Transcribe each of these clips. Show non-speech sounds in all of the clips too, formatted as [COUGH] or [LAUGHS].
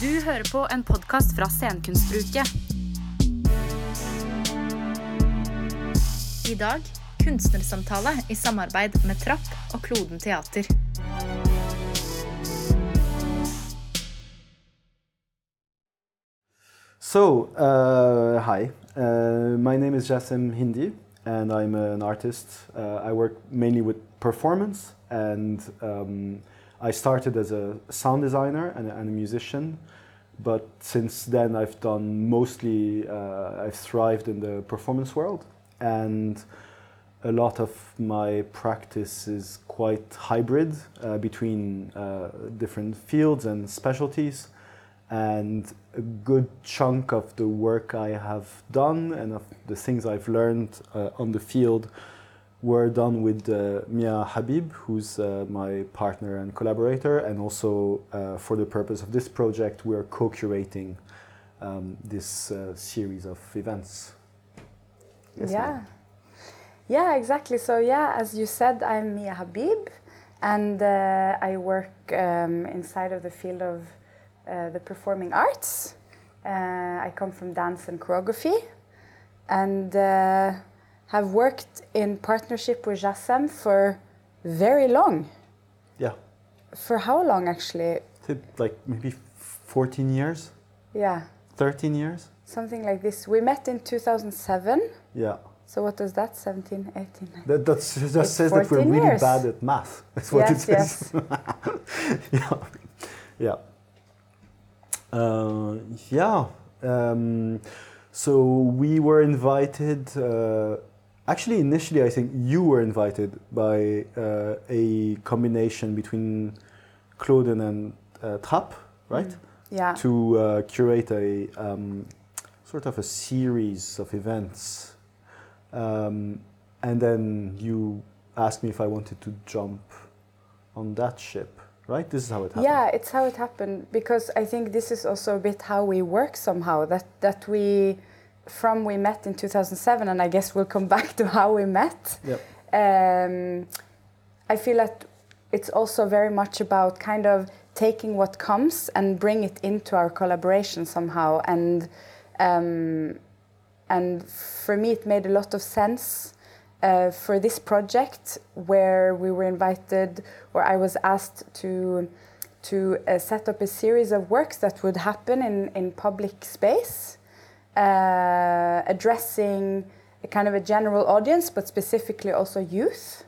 Du hører på en podkast fra Scenekunstuke. I dag kunstnersamtale i samarbeid med Trapp og Kloden teater. So, uh, hi, uh, my name is Jassim Hindi, and I'm an artist. Uh, I work mainly with performance, and um, I started as a sound designer and, and a musician. But since then, I've done mostly, uh, I've thrived in the performance world, and a lot of my practice is quite hybrid uh, between uh, different fields and specialties and a good chunk of the work I have done and of the things I've learned uh, on the field were done with uh, Mia Habib, who's uh, my partner and collaborator, and also uh, for the purpose of this project, we are co-curating um, this uh, series of events. Yes, yeah. Mia? Yeah, exactly. So, yeah, as you said, I'm Mia Habib, and uh, I work um, inside of the field of uh, the performing arts. I come from dance and choreography, and have worked in partnership with Jassem for very long. Yeah, For how long, actually? Like maybe 14 years, Yeah, 13 years. something like this. We met in 2007. Yeah, So, what was that? 17, 18? 19? that that's, just It's says that we're really years. bad at math. [LAUGHS] That's what it Yes, says. [LAUGHS] yeah, yeah. Uh, yeah. Um, so we were invited. Uh, actually, initially, I think you were invited by uh, a combination between Kloden and uh, Trapp, right? Yeah. To uh, curate a um, sort of a series of events, um, and then you asked me if I wanted to jump on that ship. Right? This is how it happened. Yeah, it's how it happened because I think this is also a bit how we work somehow. That that we, from we met in 2007, and I guess we'll come [LAUGHS] back to how we met. Yep. Um, I feel that it's also very much about kind of taking what comes and bring it into our collaboration somehow. And um, and for me, it made a lot of sense uh, for this project where we were invited, or I was asked to to uh, set up a series of works that would happen in in public space, uh, addressing a kind of a general audience, but specifically also youth,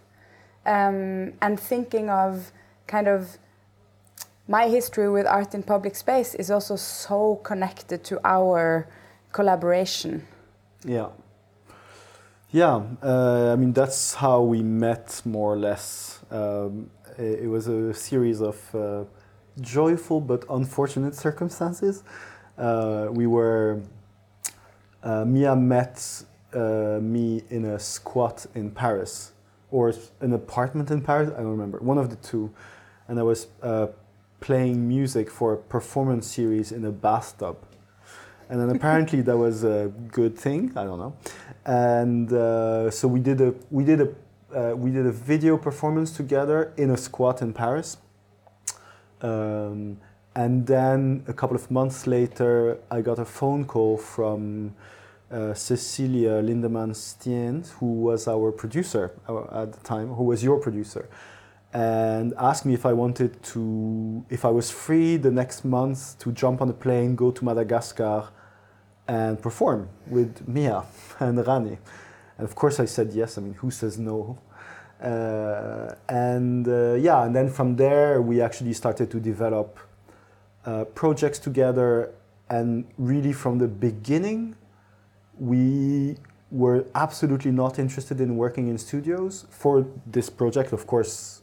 um, and thinking of kind of my history with art in public space is also so connected to our collaboration. Yeah. Yeah, uh, I mean, that's how we met more or less. Um, it, it was a series of uh, joyful but unfortunate circumstances. Uh, we were, uh, Mia met uh, me in a squat in Paris, or an apartment in Paris, I don't remember, one of the two. And I was uh, playing music for a performance series in a bathtub and then apparently that was a good thing. I don't know. And uh, so we did a we did a uh, we did a video performance together in a squat in Paris. Um, and then a couple of months later, I got a phone call from uh, Cecilia Lindemann Stien, who was our producer at the time, who was your producer, and asked me if I wanted to, if I was free the next month to jump on a plane, go to Madagascar, and perform with Mia [LAUGHS] and Rani. And of course, I said yes. I mean, who says no? Uh, and uh, yeah, and then from there, we actually started to develop uh, projects together. And really, from the beginning, we were absolutely not interested in working in studios for this project, of course,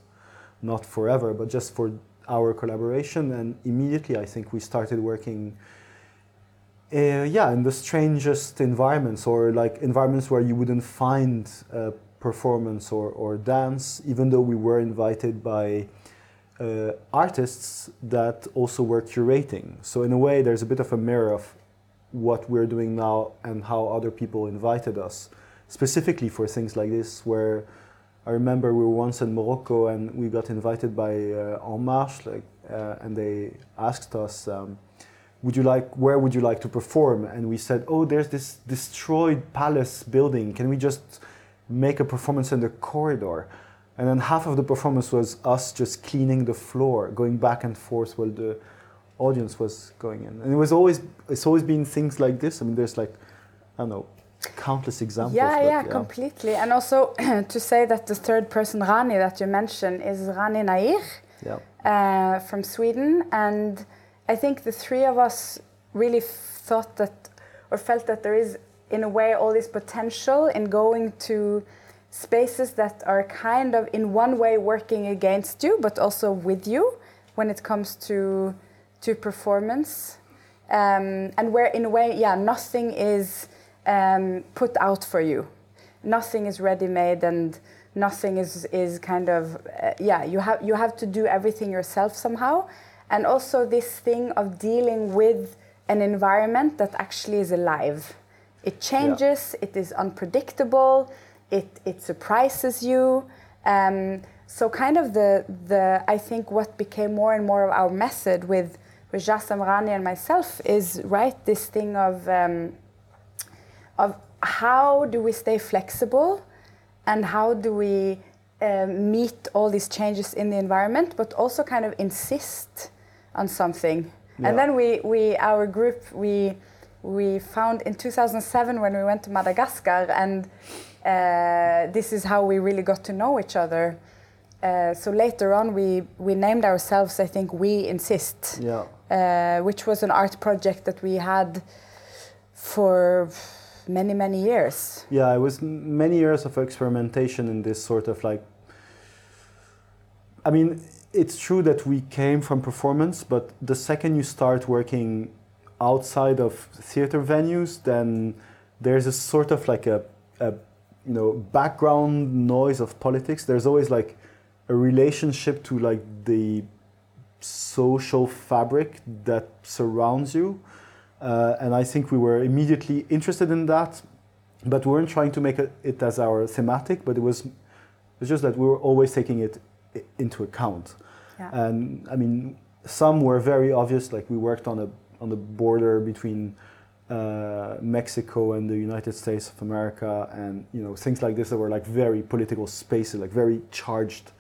not forever, but just for our collaboration. And immediately, I think we started working uh, yeah, in the strangest environments or like environments where you wouldn't find uh, performance or, or dance, even though we were invited by uh, artists that also were curating. So, in a way, there's a bit of a mirror of what we're doing now and how other people invited us, specifically for things like this, where I remember we were once in Morocco and we got invited by uh, En Marche, like, uh, and they asked us. Um, would you like where would you like to perform and we said oh there's this destroyed palace building can we just make a performance in the corridor and then half of the performance was us just cleaning the floor going back and forth while the audience was going in. And it was always it's always been things like this. I mean there's like i don't know countless examples Yeah, but yeah, completely. And also [CLEARS THROAT] to say that the third person Rani that you mentioned is Rani Nair yeah. uh, from Sweden, and I think the three of us really thought that or felt that there is, in a way, all this potential in going to spaces that are kind of in one way working against you, but also with you when it comes to to performance, um, and where in a way, yeah, nothing is um, put out for you, nothing is ready made and nothing is is kind of uh, yeah you have you have to do everything yourself somehow. And also this thing of dealing with an environment that actually is alive. It changes it is unpredictable it it surprises you um, so kind of the the i think what became more and more of our method with with Jassem Rani and myself is right this thing of um, of how do we stay flexible and how do we um, meet all these changes in the environment, but also kind of insist on something. Yeah. And then we, we, our group, we, we found in 2007 when we went to Madagascar, and uh, this is how we really got to know each other. Uh, so later on, we, we named ourselves, I think, We Insist, yeah uh, which was an art project that we had for many, many years. Yeah, it was many years of experimentation in this sort of like. I mean, it's true that we came from performance, but the second you start working outside of theater venues, then there's a sort of like a, a you know background noise of politics. There's always like a relationship to like the social fabric that surrounds you. Uh, and I think we were immediately interested in that, but we weren't trying to make it, as our thematic, but it was, it was just that we were always taking it into account. Yeah. And I mean, some were very obvious, like we worked on, a, on the border between uh, Mexico and the United States of America, and you know things like this that were like very political spaces, like very charged.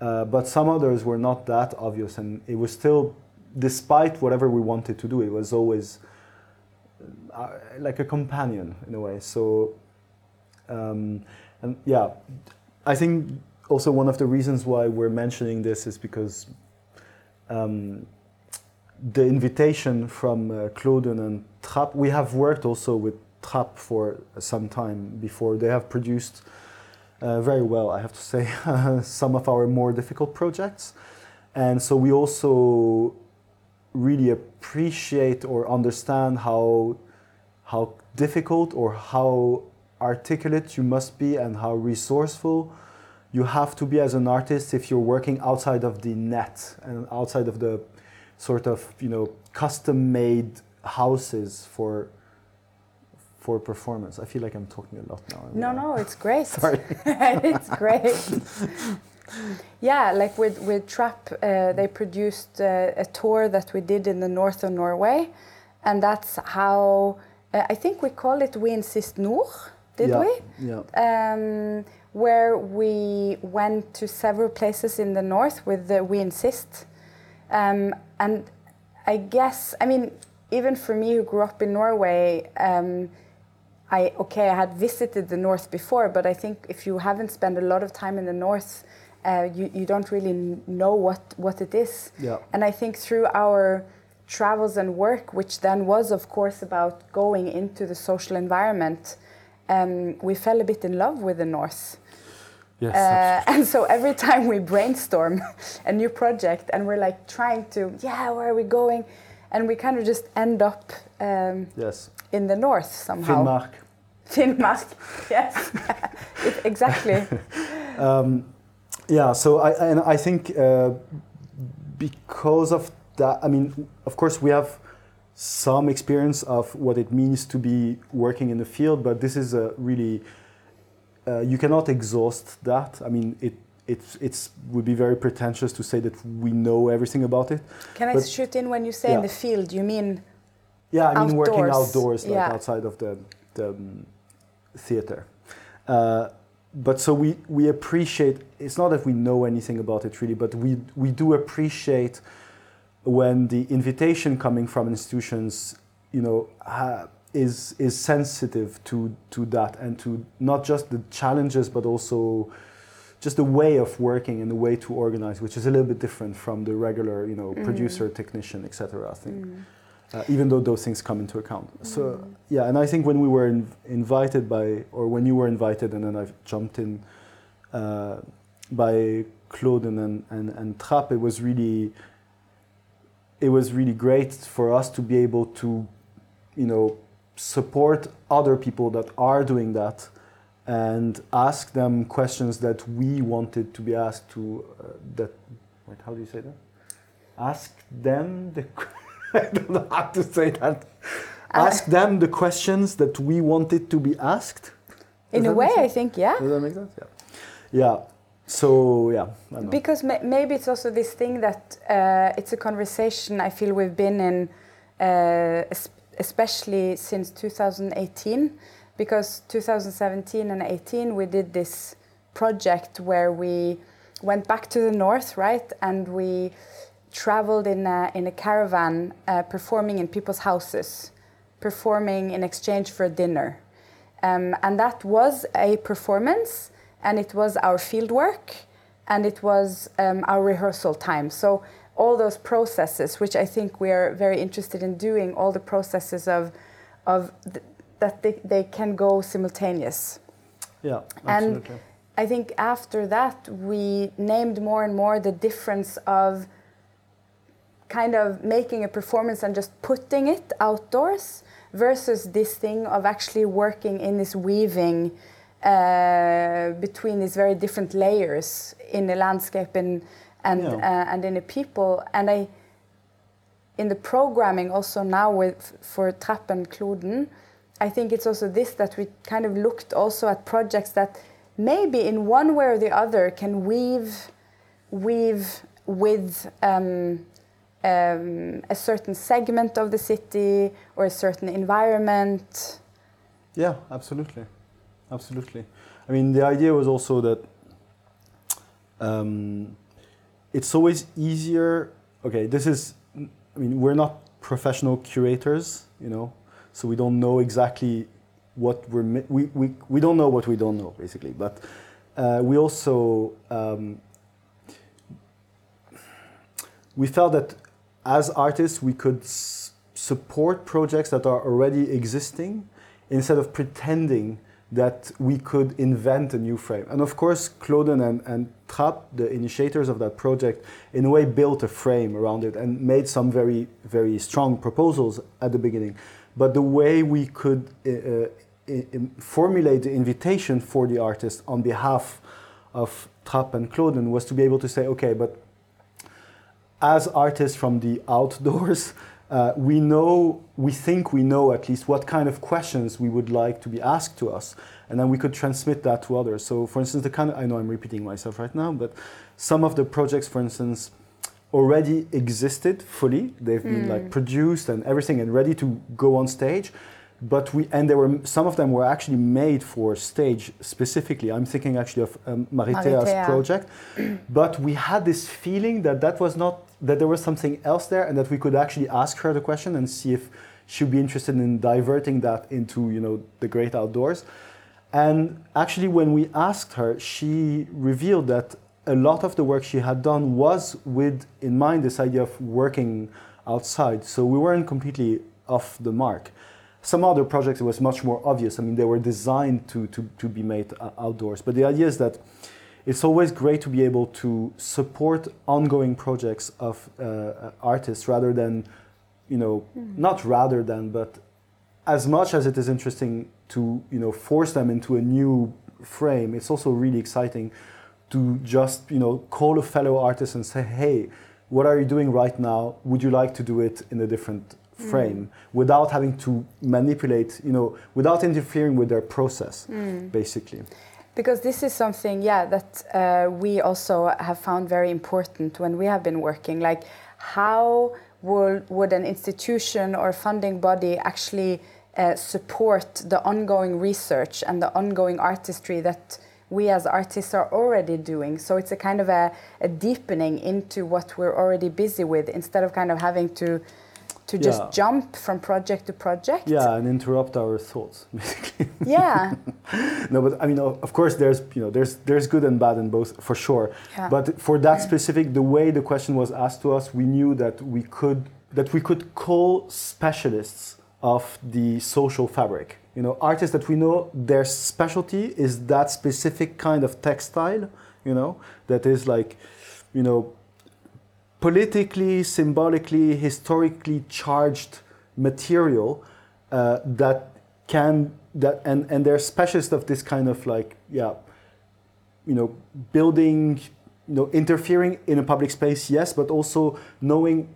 Uh, but some others were not that obvious, and it was still, despite whatever we wanted to do, it was always uh, like a companion in a way. So, um, and yeah, I think also one of the reasons why we're mentioning this is because um, the invitation from uh, Kloden and Trapp, we have worked also with Trapp for some time before. They have produced uh, very well, I have to say, [LAUGHS] some of our more difficult projects. And so we also really appreciate or understand how how difficult or how articulate you must be and how resourceful you have to be as an artist if you're working outside of the net and outside of the sort of you know custom made houses for for performance. I feel like I'm talking a lot now. No, no, it's great. [LAUGHS] Sorry. [LAUGHS] it's great. yeah, like with with Trapp, uh, they produced uh, a tour that we did in the north of Norway, and that's how uh, I think we call it We Insist Nord, did yeah, we? Yeah. Um, where we went to several places in the north with the We Insist, um, and I guess I mean even for me who grew up in Norway. Um, I okay, I had visited the north before, but I think if you haven't spent a lot of time in the north, uh, you, you don't really know what, what it is. Yeah. And I think through our travels and work, which then was, of course, about going into the social environment, um, we fell a bit in love with the north. Yes. Uh, [LAUGHS] and so every time we brainstorm [LAUGHS] a new project and we're like trying to, yeah, where are we going? And we kind of just end up um, yes. in the north somehow. Finnmark. Finnmark, [LAUGHS] yes, It- exactly. Um, yeah, so I and I think uh, because of that, I mean, of course, we have some experience of what it means to be working in the field, but this is a really uh, you cannot exhaust that. I mean, it it's it's would be very pretentious to say that we know everything about it. Can I shoot in when you say in the field, you mean Yeah, I mean working Outdoors, outdoors, like yeah. outside of the the um, theater. Uh, but so we we appreciate. It's not that we know anything about it really, but we we do appreciate when the invitation coming from institutions, you know, ha, is is sensitive to to that and to not just the challenges, but also just the way of working and the way to organize, which is a little bit different from the regular, you know, producer, technician, etc. I think uh, even though those things come into account. So yeah, and I think when we were in, invited by, or when you were invited, and then I jumped in uh, by Claude and, and and Trapp, it was really, it was really great for us to be able to, you know, support other people that are doing that, and ask them questions that we wanted to be asked to. Uh, that, wait, how do you say that? Ask them the. [LAUGHS] I don't know how to say that. Ask them the questions that we wanted to be asked. In a way, I think, yeah. Does that make sense? Yeah. Yeah. So yeah. I don't know. Because ma- maybe it's also this thing that uh, it's a conversation I feel we've been in, uh, especially since 2018, because 2017 and 18 we did this project where we went back to the north, right, and we traveled in a, in a caravan, uh, performing in people's houses, performing in exchange for dinner. Um, and that was a performance, and it was our field work, and it was um, our rehearsal time. So all those processes, which I think we are very interested in doing, all the processes of, of th- that they, they can go simultaneous. yeah. absolutely. And I think after that, we named more and more the difference of kind of making a performance and just putting it outdoors versus this thing of actually working in this weaving uh, between these very different layers in the landscape and and Yeah. uh, and in the people and I in the programming also now with for Trapp and Kloden, I think it's also this that we kind of looked also at projects that maybe in one way or the other can weave weave with um, um, a certain segment of the city or a certain environment. Yeah, absolutely, absolutely. I mean, the idea was also that um, it's always easier. Okay, this is. I mean, we're not professional curators, you know, so we don't know exactly what we're. We we we don't know what we don't know, basically. But uh, we also um, we felt that as artists we could support projects that are already existing instead of pretending that we could invent a new frame. And of course, Kloden and, and Trapp, the initiators of that project, in a way built a frame around it and made some very, very strong proposals at the beginning. But the way we could uh, uh, formulate the invitation for the artist on behalf of Trapp and Kloden was to be able to say, okay, but as artists from the outdoors, uh, we know, we think we know at least what kind of questions we would like to be asked to us, and then we could transmit that to others. So, for instance, the kind of, I know I'm repeating myself right now, but some of the projects, for instance, already existed fully. They've been like produced and everything and ready to go on stage. But we and there were some of them were actually made for stage specifically. I'm thinking actually of um, Maritea's Maritea. project, [CLEARS THROAT] but we had this feeling that that was not that there was something else there, and that we could actually ask her the question and see if she'd be interested in diverting that into you know the great outdoors. And actually, when we asked her, she revealed that a lot of the work she had done was with in mind this idea of working outside. So we weren't completely off the mark. Some other projects it was much more obvious. I mean, they were designed to, to, to be made outdoors. But the idea is that it's always great to be able to support ongoing projects of uh, uh, artists rather than, you know, not rather than, but as much as it is interesting to you know force them into a new frame, it's also really exciting to just you know call a fellow artist and say, hey, what are you doing right now? Would you like to do it in a different frame without having to manipulate, you know, without interfering with their process, basically. Because this is something, yeah, that uh, we also have found very important when we have been working. Like, how would, would an institution or funding body actually uh, support the ongoing research and the ongoing artistry that we as artists are already doing. So it's a kind of a, a deepening into what we're already busy with instead of kind of having to to just Yeah. jump from project to project. Yeah, and interrupt our thoughts, [LAUGHS] basically. Yeah. [LAUGHS] no, but I mean, of course, there's you know, there's there's good and bad in both for sure. Yeah. But for that specific, the way the question was asked to us, we knew that we could that we could call specialists of the social fabric. You know, artists that we know their specialty is that specific kind of textile. You know, that is like, you know, politically, symbolically, historically charged material uh, that can that and and they're specialists of this kind of like yeah you know building you know interfering in a public space yes but also knowing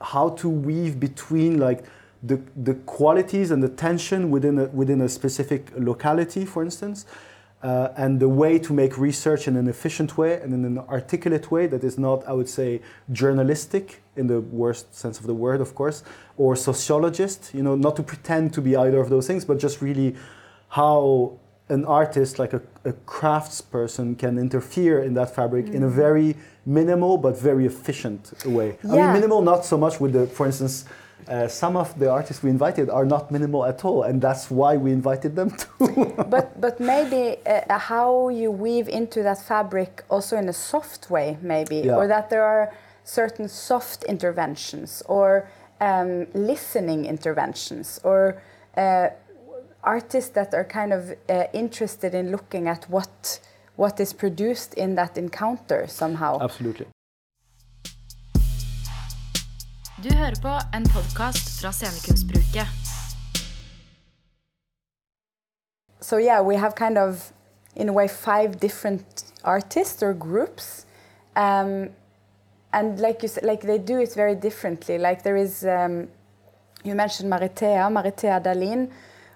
how to weave between like the the qualities and the tension within a within a specific locality for instance uh, and the way to make research in an efficient way and in an articulate way that is not, I would say, journalistic in the worst sense of the word, of course, or sociologist, you know, not to pretend to be either of those things, but just really how an artist, like a, a craftsperson, can interfere in that fabric in a very minimal but very efficient way. I mean, minimal not so much with the, for instance, uh, some of the artists we invited are not minimal at all, and that's why we invited them [LAUGHS] too. but but maybe uh, how you weave into that fabric also in a soft way maybe Yeah. or that there are certain soft interventions or um, listening interventions or uh, artists that are kind of uh, interested in looking at what what is produced in that encounter somehow Absolutely. Du hører på en podkast fra Scenekunstbruket. so yeah, we have kind of, in a way, five different artists or groups, um, and like you said, like they do it very differently. Like there is, um, you mentioned Maritea, Maritea Dalin,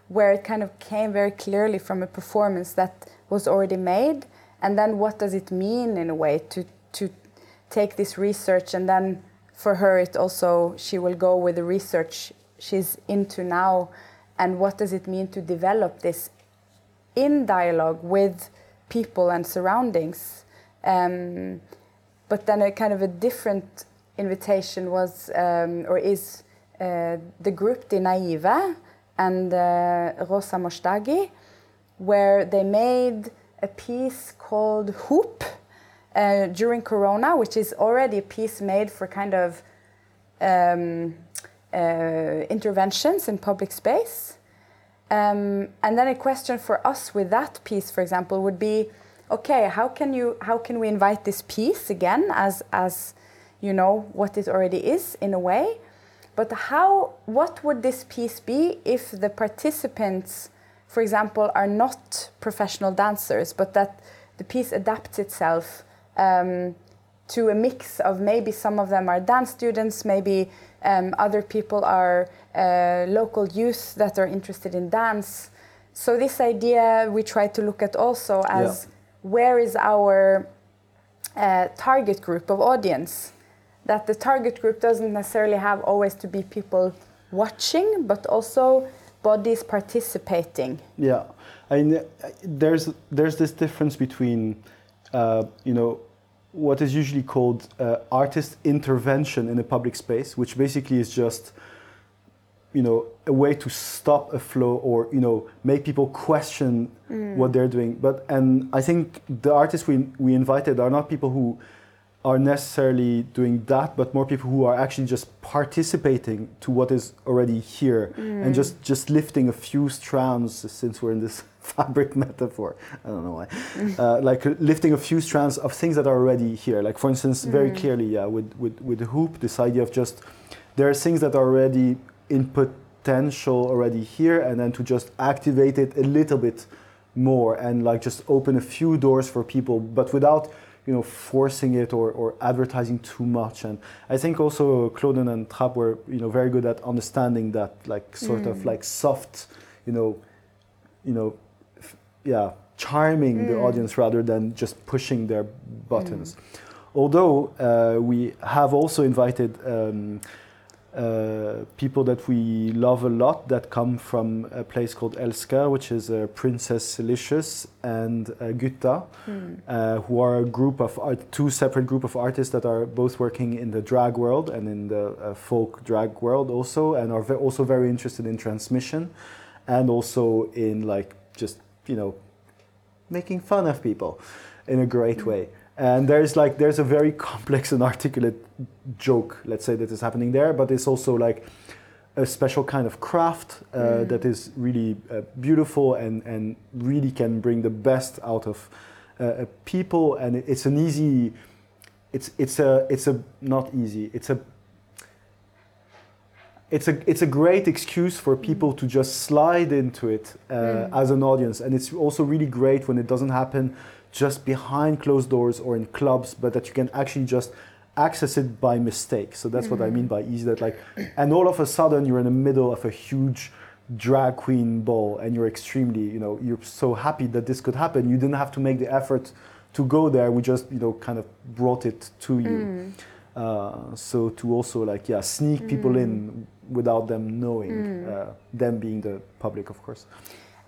where it kind of came very clearly from a performance that was already made, and then what does it mean in a way to to take this research and then for her it also she will go with the research she's into now and what does it mean to develop this in dialogue with people and surroundings. Um, but then a kind of a different invitation was um, or is uh, the group De Naive and uh, Rosa Moshtagi, where they made a piece called Hoop uh, during Corona, which is already a piece made for kind of um, uh, interventions in public space. Um, and then a question for us with that piece, for example, would be, okay, how can you how can we invite this piece again as as you know what it already is in a way, but how what would this piece be if the participants, for example, are not professional dancers, but that the piece adapts itself um, to a mix of maybe some of them are dance students, maybe um, other people are uh, local youth that are interested in dance. So this idea we try to look at also as where is our uh, target group of audience? That the target group doesn't necessarily have always to be people watching, but also bodies participating. Yeah, I mean, uh, there's there's this difference between, uh, you know, what is usually called uh, artist intervention in a public space, which basically is just, you know, a way to stop a flow or you know make people question what they're doing. But and I think the artists we we invited are not people who are necessarily doing that, but more people who are actually just participating to what is already here and just just lifting a few strands. Since we're in this [LAUGHS] fabric metaphor, I don't know why, uh, like lifting a few strands of things that are already here. Like for instance, very clearly, yeah, with with with the hoop, this idea of just there are things that are already in potential already here, and then to just activate it a little bit more and like just open a few doors for people, but without you know forcing it or, or advertising too much. And I think also Kloden and Trapp were you know very good at understanding that like sort of like soft, you know, you know, yeah, charming the audience rather than just pushing their buttons. although uh, we have also invited um, uh, people that we love a lot that come from a place called Elska, which is uh, Princess Delicious and uh, Gutta, uh, who are a group of art, two separate group of artists that are both working in the drag world and in the uh, folk drag world also, and are also very interested in transmission, and also in like just you know making fun of people in a great way. And there's like there's a very complex and articulate joke, let's say, that is happening there, but it's also like a special kind of craft uh, that is really uh, beautiful and, and really can bring the best out of uh, uh, people. And it's an easy, it's it's a it's a not easy. It's a it's a it's a great excuse for people to just slide into it uh, as an audience, and it's also really great when it doesn't happen just behind closed doors or in clubs, but that you can actually just access it by mistake. So that's what I mean by easy. That like, and all of a sudden you're in the middle of a huge drag queen ball, and you're extremely you know you're so happy that this could happen. You didn't have to make the effort to go there. We just you know kind of brought it to you. Uh, so to also like yeah sneak people in without them knowing uh, them being the public of course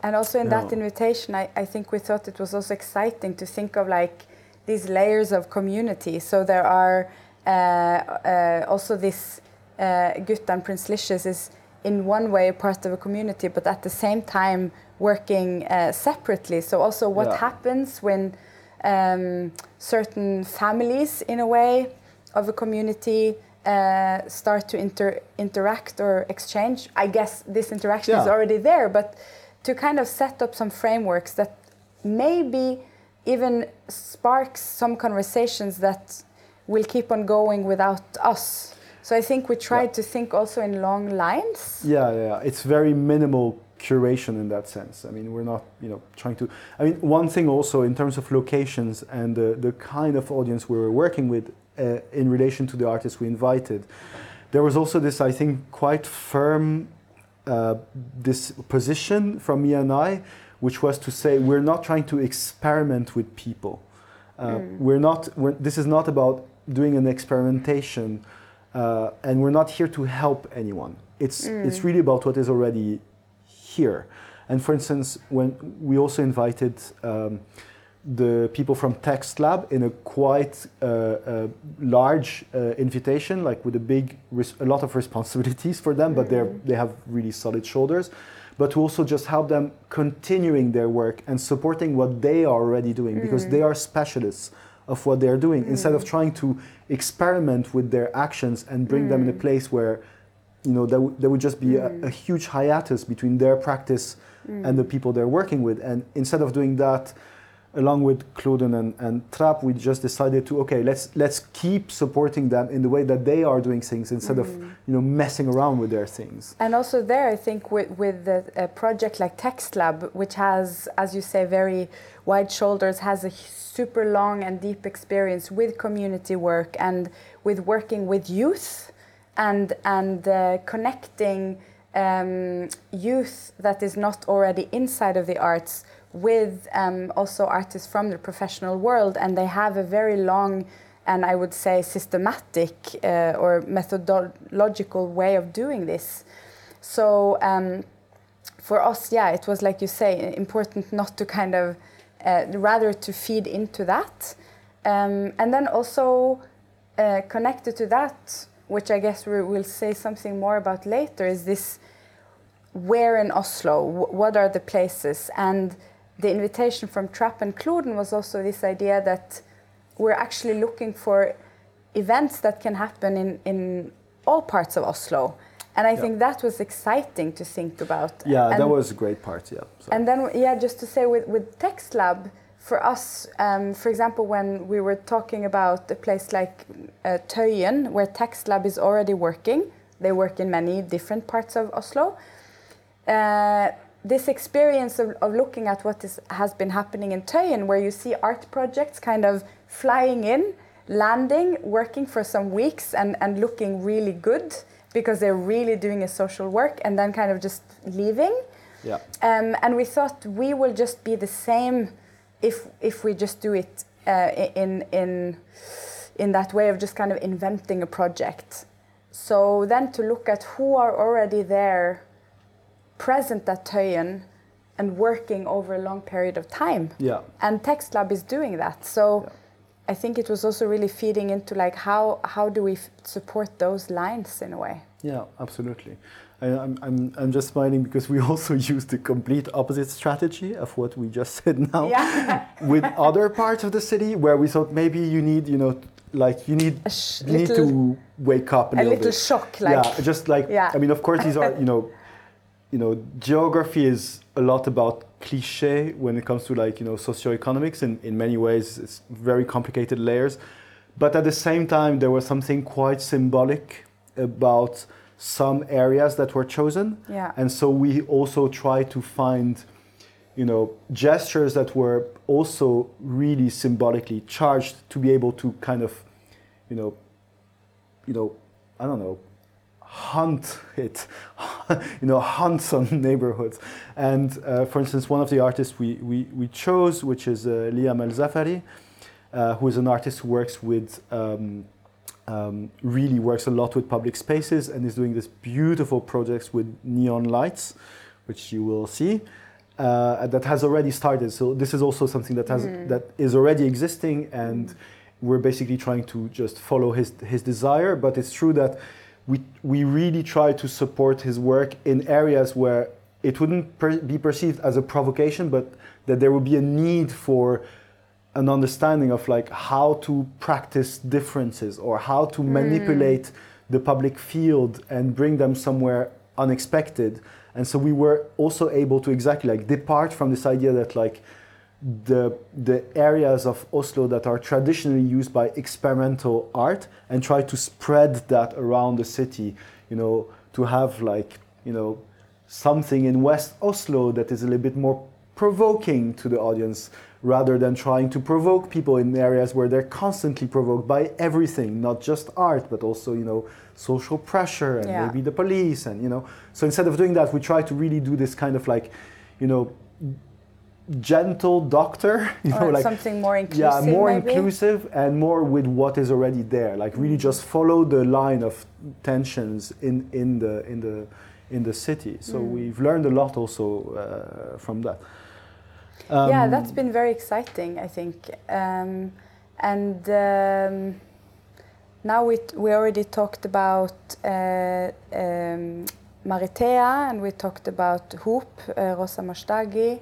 And also in that invitation, I, I think we thought it was also exciting to think of like these layers of community. So there are uh, uh, also this uh, Gutta and Prince Licious is in one way part of a community, but at the same time working uh, separately. So also what Yeah. happens when um, certain families, in a way, of a community uh, start to inter- interact or exchange. I guess this interaction is already there, but to kind of set up some frameworks that maybe even sparks some conversations that will keep on going without us. So I think we tried Yeah. to think also in long lines. yeah yeah yeah. it's very minimal curation in that sense i mean we're not you know trying to i mean one thing also in terms of locations and the, the kind of audience we were working with in relation to the artists we invited there was also this i think quite firm uh, this position from me and I, which was to say we're not trying to experiment with people. Uh, We're not. We're, this is not about doing an experimentation, uh, and we're not here to help anyone. It's it's really about what is already here. And for instance, when we also invited um, the people from Text Lab in a quite uh, uh, large uh, invitation, like with a big, a lot of responsibilities for them, but they're they have really solid shoulders. But to also just help them continuing their work and supporting what they are already doing, because they are specialists of what they are doing, instead of trying to experiment with their actions and bring them in a place where you know, there, there would just be a, a huge hiatus between their practice and the people they're working with. And instead of doing that, along with Kloden and, and Trapp, we just decided to okay, let's let's keep supporting them in the way that they are doing things instead of you know messing around with their things. And also there, I think with, with the, a project like Text Lab, which has, as you say, very wide shoulders, has a super long and deep experience with community work and with working with youth and, and uh, connecting um, youth that is not already inside of the arts with um, also artists from the professional world. And they have a very long and I would say systematic uh, or methodological way of doing this. So um, for us, yeah, it was like you say, important not to kind of uh, rather to feed into that, um, and then also uh, connected to that, which I guess we will say something more about later, is this where in Oslo, what are the places, and the invitation from Trapp and Kloden was also this idea that we're actually looking for events that can happen in, in all parts of Oslo. And I Yeah. think that was exciting to think about. Yeah, that was a great part. Yeah. So. and then, yeah, just to say with, with Text Lab, for us, um, for example, when we were talking about a place like uh, Tøyen, where Text Lab is already working, they work in many different parts of Oslo. Uh, this experience of, of looking at what is, has been happening in Tøyen, where you see art projects kind of flying in, landing, working for some weeks, and, and looking really good because they're really doing a social work, and then kind of just leaving. yeah. Um, and we thought we will just be the same if if we just do it uh, in in in that way of just kind of inventing a project. So then to look at who are already there, present at Tøyen, and working over a long period of time. Yeah. And Text Lab is doing that. So Yeah. I think it was also really feeding into like how how do we f- support those lines in a way. Yeah, absolutely. I, I'm, I'm, I'm just smiling because we [LAUGHS] also use the complete opposite strategy of what we just said now Yeah. [LAUGHS] with other parts of the city where we thought maybe you need, you know, like you need A sh- you need to wake up a, a little, little shock, like yeah, just like Yeah. I mean, of course, these are you know, you know, geography is a lot about cliche when it comes to like you know socioeconomics. In in many ways, it's very complicated layers, but at the same time, there was something quite symbolic about some areas that were chosen, yeah. and so we also try to find. You know, gestures that were also really symbolically charged to be able to kind of, you know, you know, I don't know, hunt it, [LAUGHS] you know, hunt some [LAUGHS] neighborhoods. And uh, for instance, one of the artists we, we, we chose, which is uh, Liam El Zafari, uh, who is an artist who works with, um, um, really works a lot with public spaces and is doing this beautiful projects with neon lights, which you will see. Uh, that has already started. So this is also something that has Mm. that is already existing, and we're basically trying to just follow his his desire. But it's true that we we really try to support his work in areas where it wouldn't per- be perceived as a provocation, but that there would be a need for an understanding of like how to practice differences or how to hmm. manipulate the public field and bring them somewhere unexpected. And so we were also able to exactly like depart from this idea that like the the areas of Oslo that are traditionally used by experimental art and try to spread that around the city you know to have like you know something in West Oslo that is a little bit more provoking to the audience rather than trying to provoke people in areas where they're constantly provoked by everything not just art but also you know social pressure and Yeah. maybe the police and you know so instead of doing that we try to really do this kind of like you know gentle doctor [LAUGHS] you know like something more inclusive. yeah more maybe? inclusive and more with what is already there like really just follow the line of tensions in in the in the in the city so Mm. we've learned a lot also uh, from that yeah, Um, that's been very exciting, I think. Um, and um, now we, we already talked about uh, um, Maritea and we talked about Hoop, uh, Rosa Mashtagi.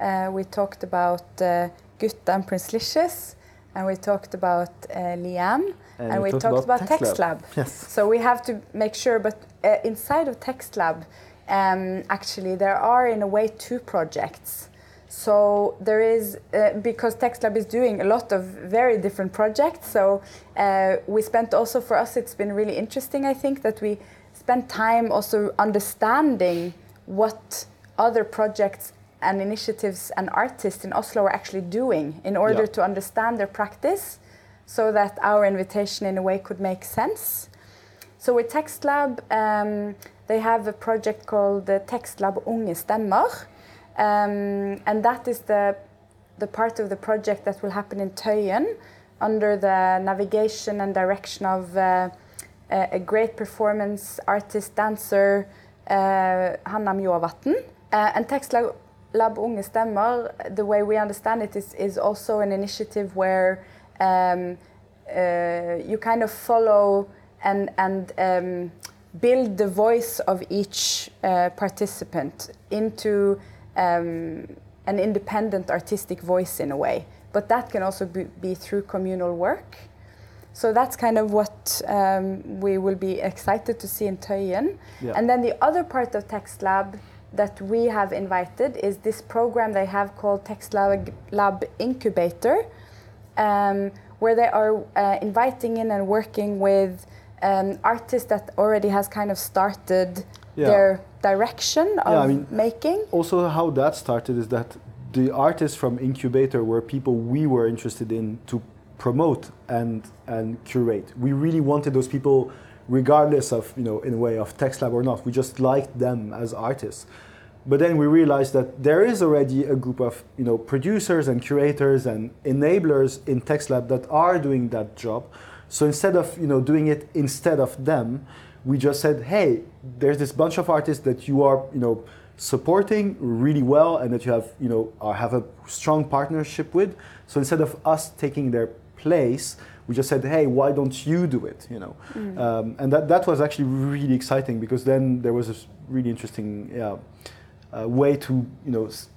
Uh, we talked about uh, Gutta and Prince Licious. And we talked about uh, Liam. And, we, talked, about, Textlab. [LAUGHS] Yes So we have to make sure, but uh, inside of Text Lab, um, actually, there are in a way two projects. So there is, uh, because Text Lab is doing a lot of very different projects. So uh, we spent also, for us, it's been really interesting, I think, that we spent time also understanding what other projects and initiatives and artists in Oslo are actually doing in order Yeah. to understand their practice so that our invitation in a way could make sense. So with Text Lab, um, they have a project called the Text Lab Unge Stemmer. Um, and that is the, the part of the project that will happen in Tøyen under the navigation and direction of uh, a, great performance artist, dancer, uh, Hanna Mjåvatn. Uh, and Text Lab, Lab Unge Stemmer, the way we understand it, is, is also an initiative where um, uh, you kind of follow and, and um, build the voice of each uh, participant into um, an independent artistic voice in a way. But that can also be, be through communal work. So that's kind of what um, we will be excited to see in Tøyen. Yeah. And then the other part of Text Lab that we have invited is this program they have called Text Lab, Lab Incubator, um, where they are uh, inviting in and working with um, artists that already has kind of started Yeah. their direction of Yeah, I mean- making. also how that started is that the artists from incubator were people we were interested in to promote and and curate we really wanted those people regardless of you know in a way of text lab or not we just liked them as artists But then we realized that there is already a group of you know producers and curators and enablers in TextLab that are doing that job. So instead of you know doing it instead of them, we just said, hey, there's this bunch of artists that you are you know supporting really well and that you have you know uh, have a strong partnership with. So instead of us taking their place, we just said, hey, why don't you do it? You know, um, and that that was actually really exciting because then there was a really interesting yeah, uh, way to you know. s-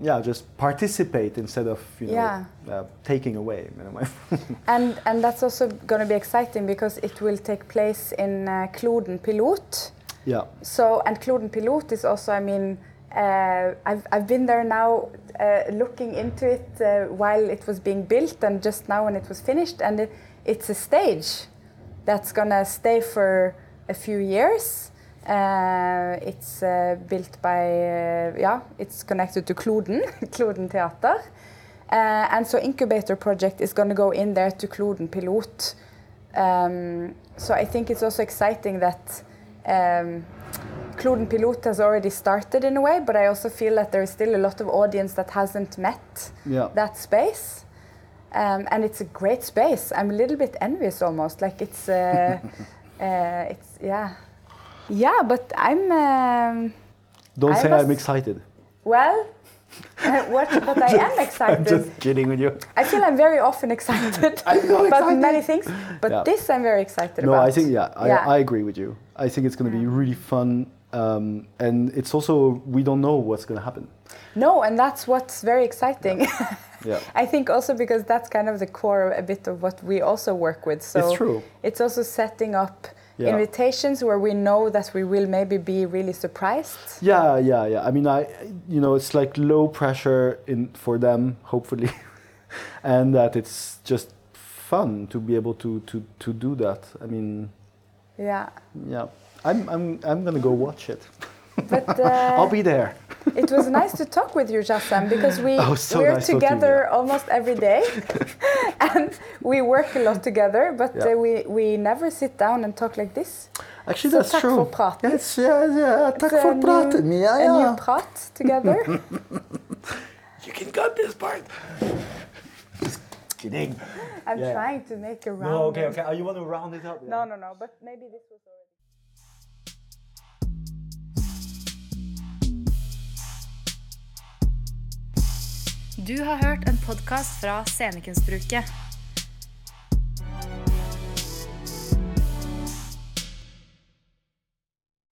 Yeah, just participate instead of you know Yeah. uh, taking away. in a way. [LAUGHS] And, and that's also going to be exciting because it will take place in uh, Kloden Pilot. yeah, So, and Kloden Pilot is also, I mean, uh, I've, I've been there now uh, looking into it uh, while it was being built and just now when it was finished. And it, it's a stage that's to stay for a few years. Uh, it's uh, built by, uh, yeah, it's connected to Kloden, [LAUGHS] Kloden Theater. And so Incubator Project is to go in there to Kloden Pilot. Um, so I think it's also exciting that um, Kloden Pilot has already started in a way, but I also feel that there is still a lot of audience that hasn't met yeah. that space. Um, and it's a great space. I'm a little bit envious almost. Like it's, uh, [LAUGHS] uh, it's yeah, yeah. But I'm um, Don't I say was- I'm excited. well. uh, what, [LAUGHS] but I am excited. I'm just kidding with you. I feel I'm very often excited [LAUGHS] about excited. many things, but Yeah. this I'm very excited No, about. No, I think yeah, I, Yeah. I agree with you. I think it's going to be really fun, um, and it's also we don't know what's going to happen. No, and that's what's very exciting. [LAUGHS] Yeah, I think also because that's kind of the core a bit of what we also work with. So it's true. it's also setting up Yeah. invitations where we know that we will maybe be really surprised. Yeah, yeah, yeah. I mean, I you know it's like low pressure in for them, hopefully, [LAUGHS] and that it's just fun to be able to to to do that. I mean, Yeah, yeah. I'm I'm I'm gonna go watch it. but [LAUGHS] uh, I'll be there. it was nice to talk with you, Jassem, because we [LAUGHS] Oh, so we're nice talking to you. together almost every day, [LAUGHS] and we work a lot together. But Yeah. uh, we we never sit down and talk like this. Actually, Så that's tack true. för praten. Yes, yeah, yeah. Tack It's a för new- praten, ja, A new prat together. You can cut this part. Just kidding. I'm Yeah. trying to make a round. No, okay, okay. Oh, you want to round it up? No, no, no. But maybe this was Du har hørt en podkast fra Scenekunstbruket.